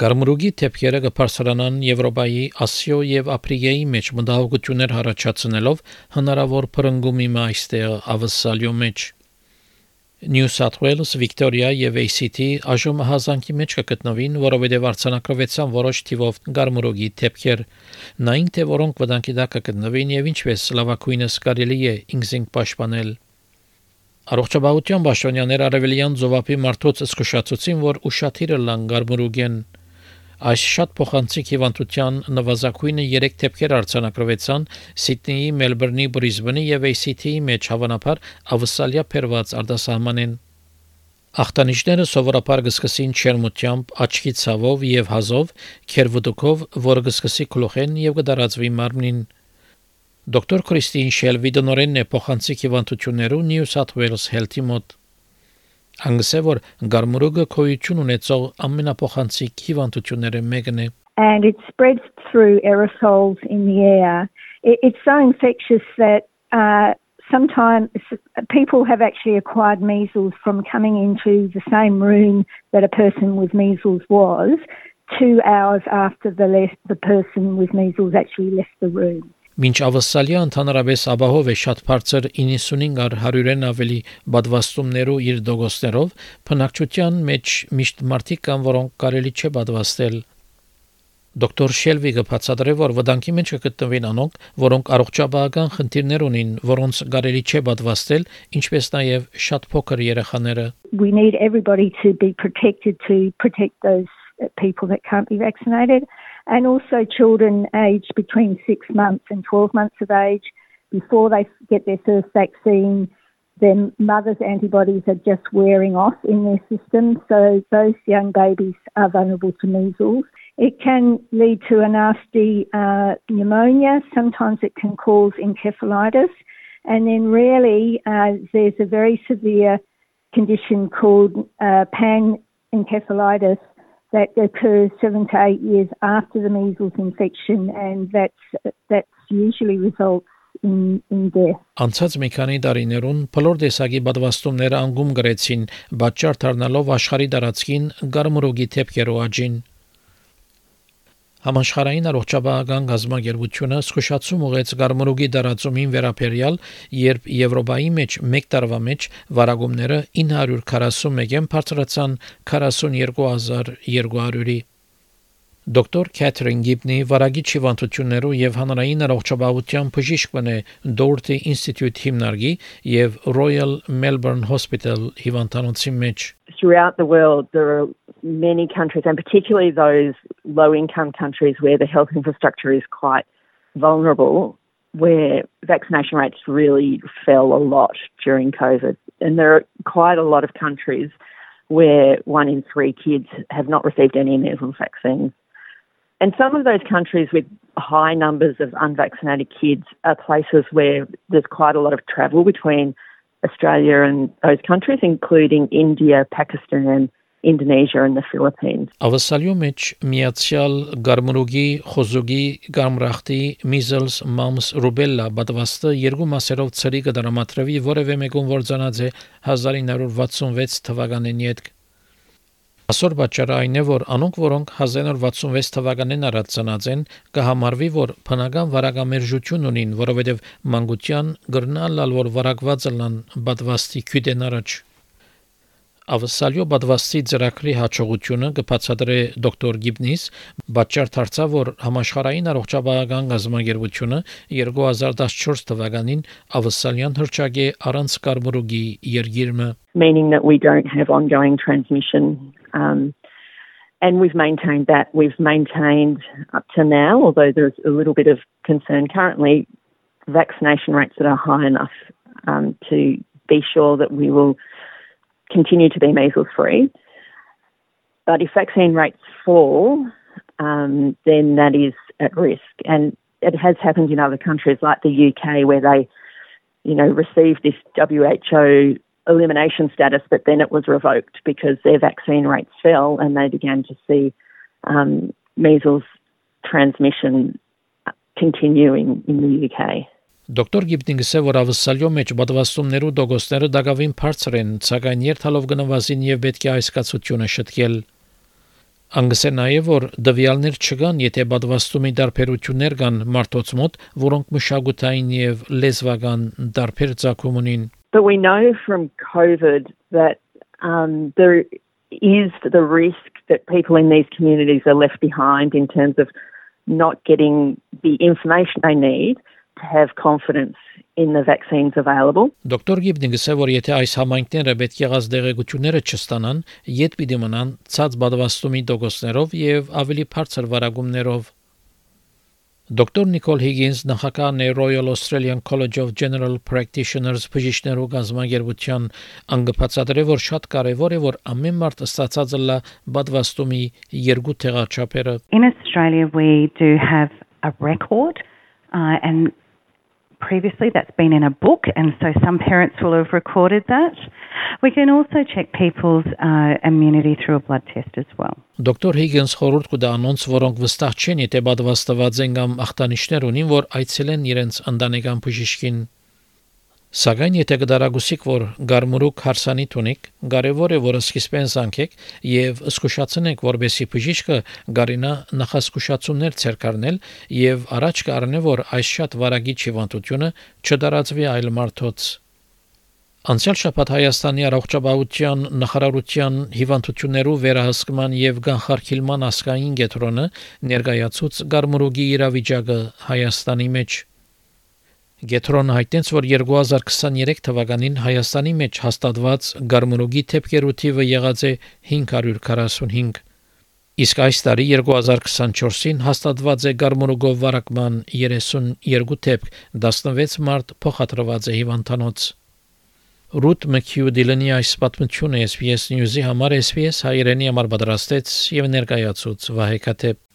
Գարմրուգի թեփքերը կփարսրանան Եվրոպայի, Ասիո եւ Աֆրիկայի մեջ մտահոգություններ առաջացնելով հնարավոր փրկումի մայստեղ ավսալյո մեջ New South Wales, Victoria եւ ACT այժմ հազանգի մեջ կգտնվին, որովհետեւ արցանակրվեցան որոշ թիվով գարմրուգի թեփքեր։ Նայն թե որոնք վտանգի տակ կգտնվին եւ ինչպես լավակույնս կարելի է ինքզինք պաշտպանել։ Առողջապահության պաշտոնյաներ Արևելյան Զովապի մարդոց զսկուշացուցին, որ ուշադիր լան գարմրուգեն Այս շատ փոխանցիկ հիվանդության նվազագույնը 3 դեպքեր արձանագրվեցան Սիդնեի, Մելբուրնի, Բրիզբենի եւ ACT-ի մեջ հավանաբար ավսալիա փերված արտասահմանեն Ախտանիշները սովորաբար կսկսին չերմությամբ, աչքի ցավով եւ հազով, քերվուտուկով, որը կսկսի գլուխեն եւ կդարածվի մարմնին։ Դոկտոր Քրիստին Շելվի դնորենն է փոխանցիկ հիվանդություններու New South Wales Health-ի մոտ Անգսե որ գարմուրուգը քոյություն ունեցող ամենափոխանցիկ հիվանդությունները մեկն է and it spreads through aerosols in the air. It, it's so infectious that uh, sometimes people have actually acquired measles from coming into the same room that a person with measles was two hours after the, left, the person with measles actually left the room. Մինչ ավսալիա ընդհանրապես ապահով է շատ բարձր 95 առ 100-ն ավելի բադվաստումներով իր դոգոստերով, փնակչության մեջ միշտ մարդիկ կան, որոնք կարելի չէ բադվաստել Դոկտոր Շելվիգը բացատրե, որ վտանգի մեջ կգտնվեն անոնք, որոնք առողջապահական խնդիրներ ունին, որոնց կարելի չէ պատվաստել, ինչպես նաև շատ փոքր երեխաները։ We need everybody to be protected to protect those people that can't be vaccinated and also children aged between 6 months and 12 months of age before they get their first vaccine their mother's antibodies are just wearing off in their system so those young babies are vulnerable to measles It can lead to a nasty uh, pneumonia. Sometimes it can cause encephalitis. And then, rarely, uh, there's a very severe condition called uh, panencephalitis that occurs seven to eight years after the measles infection, and that's, that's usually results. Անցած մի քանի տարիներուն բոլոր տեսակի պատվաստումները անգում գրեցին, բաճար դառնալով աշխարհի տարածքին գարմուրոգի թեփքերու աճին։ Համաշխարհային առողջապահական գազագերբությունը զսկուշացում ուղեց գարմուրուգի դարածումին վերապերյալ, երբ Եվրոպայի մեջ 1 տարվա մեջ վարագումները 941-ին բարձրացան 42200-ի։ Դոկտոր Քեթրին Գիբնի վարագիչ հիվանդություններով եւ հանրային առողջապահության բժիշկն է Doherty Institute հիմնարկի եւ Royal Melbourne Hospital հիվանդանոցի մեջ Throughout the world there are many countries and particularly those low income countries where the health infrastructure is quite vulnerable where vaccination rates really fell a lot during COVID. And there are quite a lot of countries where one in 3 kids have not received any measles vaccines And some of those countries with high numbers of unvaccinated kids are places where there's quite a lot of travel between Australia and those countries, including India, Pakistan, Indonesia and the Philippines. Ավասալյո մեջ միացյալ գարմրուգի, խոզուգի, գամրախտի, measles, mumps, rubella պատվաստը երկու մասերով ծրի կդրամատրվի որևէ մեկում որ ծանած է 1966 թվականին յետք Այսօր պատճառը այն է, որ անոնք, որոնք 1966 թվականին առաջ ծնած են, կհամարվի, որ բնական վարակամերժություն ունին, որովհետև մանկության գրնալ լալ որ վարակված լան բադվաստի քյուդեն առաջ։ Ավսալյո բադվաստի ծրագրի հաջողությունը կբացատրե դոկտոր Գիբնիս, պատճառ դարձավ, որ համաշխարհային առողջապահական գազագերբությունը 2014 թվականին ավսալյան հրճագե առանց կարմրուգի երգիրը meaning that we don't have ongoing transmission Um, and we've maintained that. We've maintained up to now, although there's a little bit of concern currently, vaccination rates that are high enough um, to be sure that we will continue to be measles free. But if vaccine rates fall, um, then that is at risk. And it has happened in other countries like the UK where they, you know, received this WHO elimination status, but then it was revoked because their vaccine rates fell and they began to see um, measles transmission continuing in the UK. Դոկտոր Գիբտինգսը որ ավսալյո մեջ պատվաստումներու դոգոստները դակավին բարձր են, սակայն երթալով գնվազին եւ պետք է այս կացությունը շտկել։ Անգսե նաև որ դվյալներ չկան, եթե բադվաստումի դարբերություններ կան մարդոց մոտ, որոնք մշակութային եւ լեզվական դարբեր ցակում ունին։ But we know from COVID that um, there is the risk that people in these communities are left behind in terms of not getting the information they need have confidence in the vaccines available. Դոկտոր Գիբնինգը ասել որ եթե այս համայնքները պետք եղած դեղեցությունները չստանան, իդ պիտի մնան ցած բադվաստումի դոգոսներով եւ ավելի բարձր վարագումներով Դոկտոր Նիկոլ Հիգինս նախագահն է Royal Australian College of General Practitioners բժիշկներու գազագերբության անգպացադրե որ շատ կարևոր է որ ամեն մարդ ստացած լա բադվաստումի երկու տեղաչափերը In Australia we do have a record uh, and previously that's been in a book, and so some parents will have recorded that. We can also check people's uh, immunity through a blood test as well. Դոկտոր Հիգինս խորհուրդ կտա անոնց, որոնք վստահ չեն, եթե պատվաստված են կամ ախտանիշներ ունին, որ այցելեն իրենց ընտանեկան բժիշկին Սակայն եթե կդարագուսիկ որ գարմուրուկ հարսանի տունիկ, կարևոր է որ սկիզբեն զանգեք եւ զսկուշացնեք որբեսի բժիշկը գարինա նախասկուշացումներ ցերկարնել եւ առաջ կառնե որ այս շատ վարագի հիվանդությունը չդարածվի այլ մարդոց Անցյալ շաբաթ Հայաստանի առողջապահության նախարարության հիվանդություններու վերահսկման եւ կանխարգելման ասկային գետրոնը ներկայացուց գարմուրուկի իրավիճակը Հայաստանի մեջ Գետրոն հայտնեց, որ 2023 թվականին Հայաստանի մեջ հաստատված գարմունուգի թեփքերու թիվը եղած է 545։ Իսկ այս տարի 2024-ին հաստատված է գարմունուգով վարակման 32 թեփք, 16 մարդ փոխադրված է հիվանդանոց։ Ռութ Մքյուդիլանի այս պատմությունը SPS News-ի համար SPS հայերենի համար պատրաստեց եւ ներկայացուց Վահե Կաթեփ